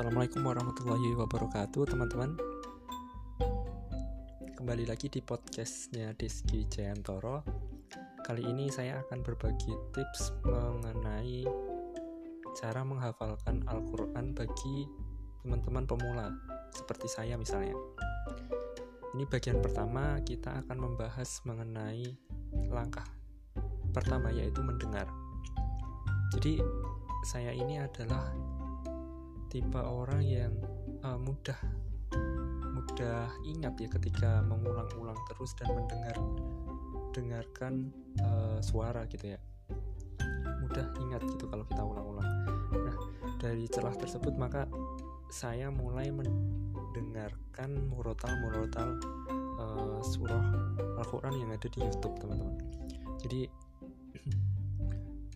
Assalamualaikum warahmatullahi wabarakatuh teman-teman. Kembali lagi di podcastnya Deski Jayantoro. Kali ini saya akan berbagi tips mengenai Cara menghafalkan Al-Quran bagi teman-teman pemula Seperti saya misalnya. Ini bagian pertama kita akan membahas mengenai langkah pertama yaitu mendengar. Jadi saya ini adalah tipe orang yang uh, mudah mudah ingat ya ketika mengulang-ulang terus dan mendengar dengarkan uh, suara gitu ya. Mudah ingat gitu kalau kita ulang-ulang. Nah dari celah tersebut maka saya mulai mendengarkan murotal-murotal uh, surah Al-Quran yang ada di YouTube teman-teman. Jadi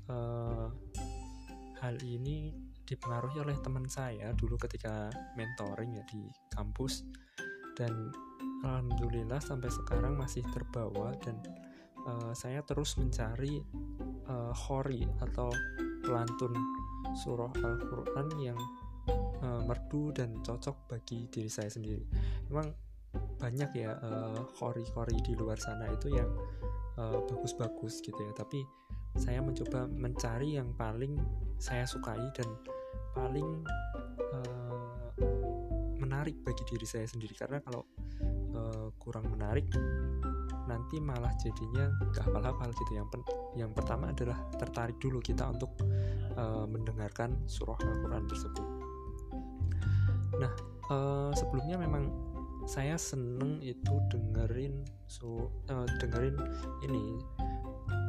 uh, hal ini dipengaruhi oleh teman saya dulu ketika mentoring ya di kampus dan alhamdulillah sampai sekarang masih terbawa dan uh, saya terus mencari uh, khori atau pelantun surah Al-Quran yang uh, merdu dan cocok bagi diri saya sendiri. Memang banyak ya khori-khori di luar sana itu yang bagus-bagus uh, gitu ya, tapi saya mencoba mencari yang paling saya sukai dan paling uh, menarik bagi diri saya sendiri. Karena kalau uh, kurang menarik nanti malah jadinya gak hafal-hafal gitu. Yang pen yang pertama adalah tertarik dulu kita untuk uh, mendengarkan surah Al-Quran tersebut. Nah uh, sebelumnya memang saya seneng itu dengerin so uh, dengerin ini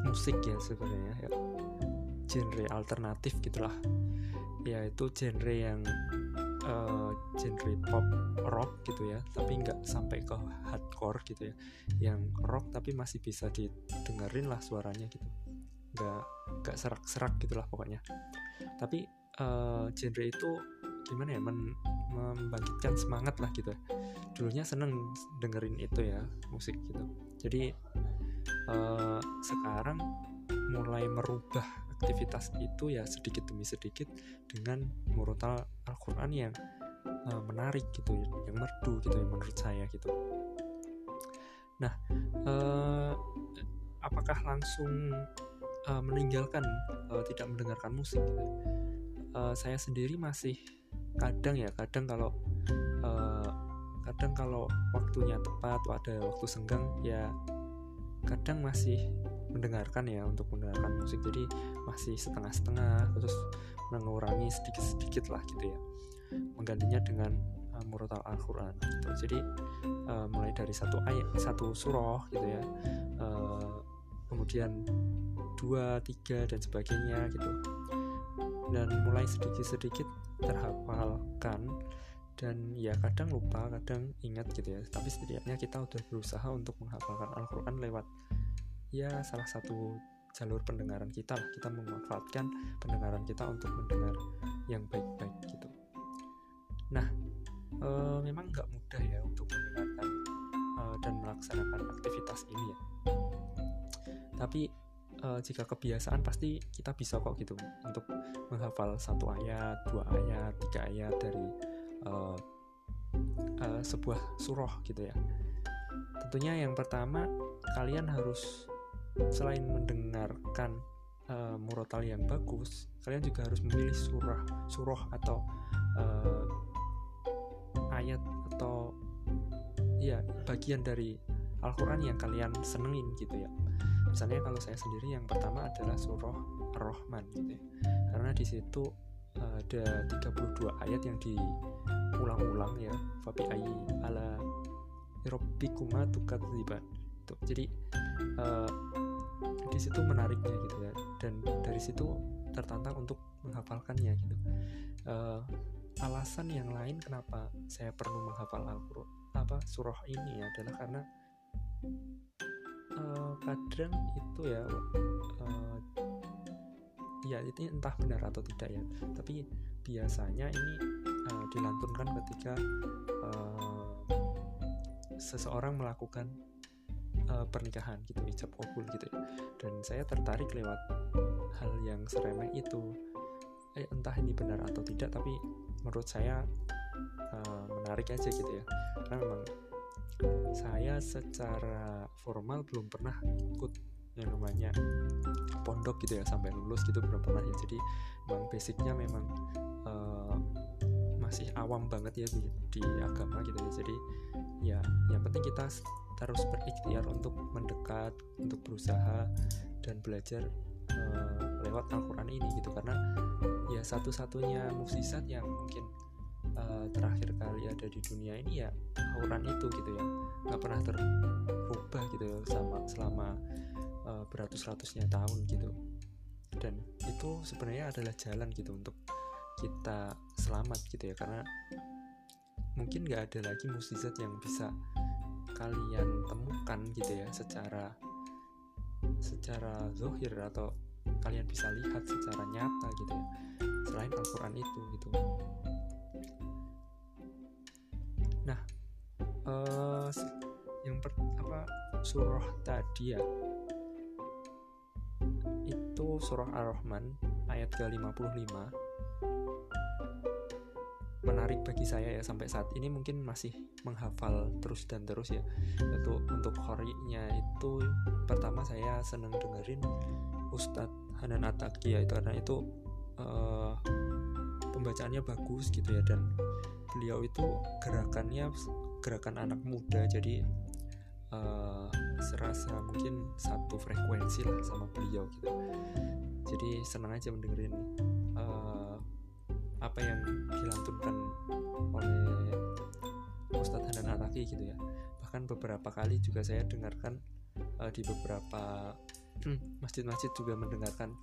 musik ya sebenarnya ya. Genre alternatif gitulah. Ya itu genre yang uh, genre pop rock gitu ya. Tapi nggak sampai ke hardcore gitu ya. Yang rock tapi masih bisa didengerin lah suaranya gitu. Nggak nggak serak-serak gitulah pokoknya. Tapi uh, genre itu gimana ya? Men membangkitkan semangat lah gitu dulunya seneng dengerin itu ya musik gitu. Jadi uh, sekarang mulai merubah aktivitas itu ya sedikit demi sedikit dengan murotal Al-Quran yang uh, menarik gitu yang merdu gitu yang menurut saya gitu nah uh, apakah langsung uh, meninggalkan uh, tidak mendengarkan musik gitu? uh, saya sendiri masih kadang ya kadang kalau uh, kadang kalau waktunya tepat ada waktu senggang ya kadang masih mendengarkan ya untuk mendengarkan musik. Jadi masih setengah-setengah terus mengurangi sedikit-sedikit lah gitu ya. Menggantinya dengan uh, murotal Al-Quran gitu. jadi uh, mulai dari satu ayat satu surah gitu ya. Uh, kemudian dua tiga dan sebagainya gitu. Dan mulai sedikit-sedikit terhafalkan dan ya kadang lupa kadang ingat gitu ya. Tapi setidaknya kita udah berusaha untuk menghafalkan Al-Quran lewat ya salah satu jalur pendengaran kita lah. Kita memanfaatkan pendengaran kita untuk mendengar yang baik-baik gitu. Nah e, memang nggak mudah ya untuk mendengarkan e, dan melaksanakan aktivitas ini ya. Tapi e, jika kebiasaan pasti kita bisa kok gitu untuk menghafal satu ayat dua ayat tiga ayat dari e, e, sebuah surah gitu ya tentunya yang pertama kalian harus selain mendengarkan uh, murotal yang bagus, kalian juga harus memilih surah, surah atau uh, ayat atau ya bagian dari Al-Quran yang kalian senengin gitu ya. Misalnya kalau saya sendiri yang pertama adalah surah Ar-Rahman gitu ya. Karena di situ uh, ada 32 ayat yang diulang-ulang ya. Fabi ayi ala rabbikuma tukadziban. Jadi uh, di situ menariknya gitu ya dan dari situ tertantang untuk menghafalkannya gitu uh, alasan yang lain kenapa saya perlu menghafal Al-Quran apa surah ini adalah karena uh, kadang itu ya uh, ya itu entah benar atau tidak ya tapi biasanya ini uh, dilantunkan ketika uh, seseorang melakukan uh, pernikahan gitu ijab kabul gitu ya. Dan saya tertarik lewat hal yang seremeh itu. Eh, entah ini benar atau tidak tapi menurut saya uh, menarik aja gitu ya. Karena memang saya secara formal belum pernah ikut yang namanya pondok gitu ya sampai lulus gitu belum pernah ya. Jadi memang basicnya memang uh, masih awam banget ya di, di agama gitu ya. Jadi ya yang penting kita terus berikhtiar untuk mendekat untuk berusaha dan belajar uh, lewat Al-Quran ini gitu. Karena ya satu-satunya mukjizat yang mungkin uh, terakhir kali ada di dunia ini ya Al-Quran itu gitu ya. Nggak pernah terubah gitu ya sama selama uh, beratus-ratusnya tahun gitu. Dan itu sebenarnya adalah jalan gitu untuk kita selamat gitu ya karena mungkin nggak ada lagi mukjizat yang bisa kalian temukan gitu ya secara secara zohir atau kalian bisa lihat secara nyata gitu ya selain Al-Quran itu gitu. Nah uh, yang per, apa surah tadi ya itu surah Ar-Rahman ayat ke-55 menarik bagi saya ya sampai saat ini mungkin masih menghafal terus dan terus ya. Itu untuk khorinya itu pertama saya seneng dengerin Ustadz Hanan Ataki ya itu karena itu uh, pembacaannya bagus gitu ya dan beliau itu gerakannya gerakan anak muda jadi uh, serasa mungkin satu frekuensi lah sama beliau gitu. Jadi senang aja mendengarin uh, apa yang dilantunkan oleh Ustadz Hanan Ataki gitu ya. Bahkan beberapa kali juga saya dengarkan uh, di beberapa masjid-masjid juga mendengarkan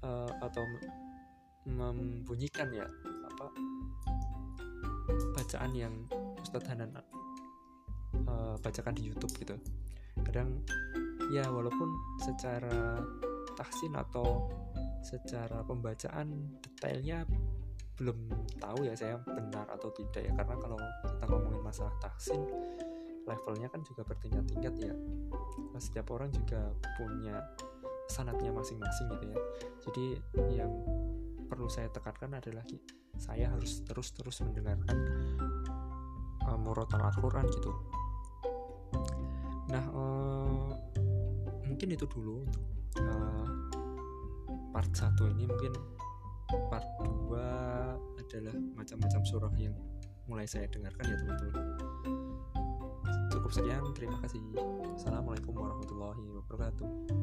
uh, atau membunyikan ya apa bacaan yang Ustadz Hanan uh, bacakan di YouTube gitu. Kadang ya walaupun secara tahsin atau secara pembacaan detailnya belum tahu ya saya benar atau tidak ya. Karena kalau kita ngomongin masalah tahsin levelnya kan juga bertingkat-tingkat ya. Nah, setiap orang juga punya sanatnya masing-masing gitu ya. Jadi yang perlu saya tekankan adalah saya harus terus-terus mendengarkan uh, murotal Al-Quran gitu. Nah uh, mungkin itu dulu uh, part 1 ini. Mungkin part 2 adalah macam-macam surah yang mulai saya dengarkan ya teman-teman. Cukup sekian terima kasih. Assalamualaikum warahmatullahi wabarakatuh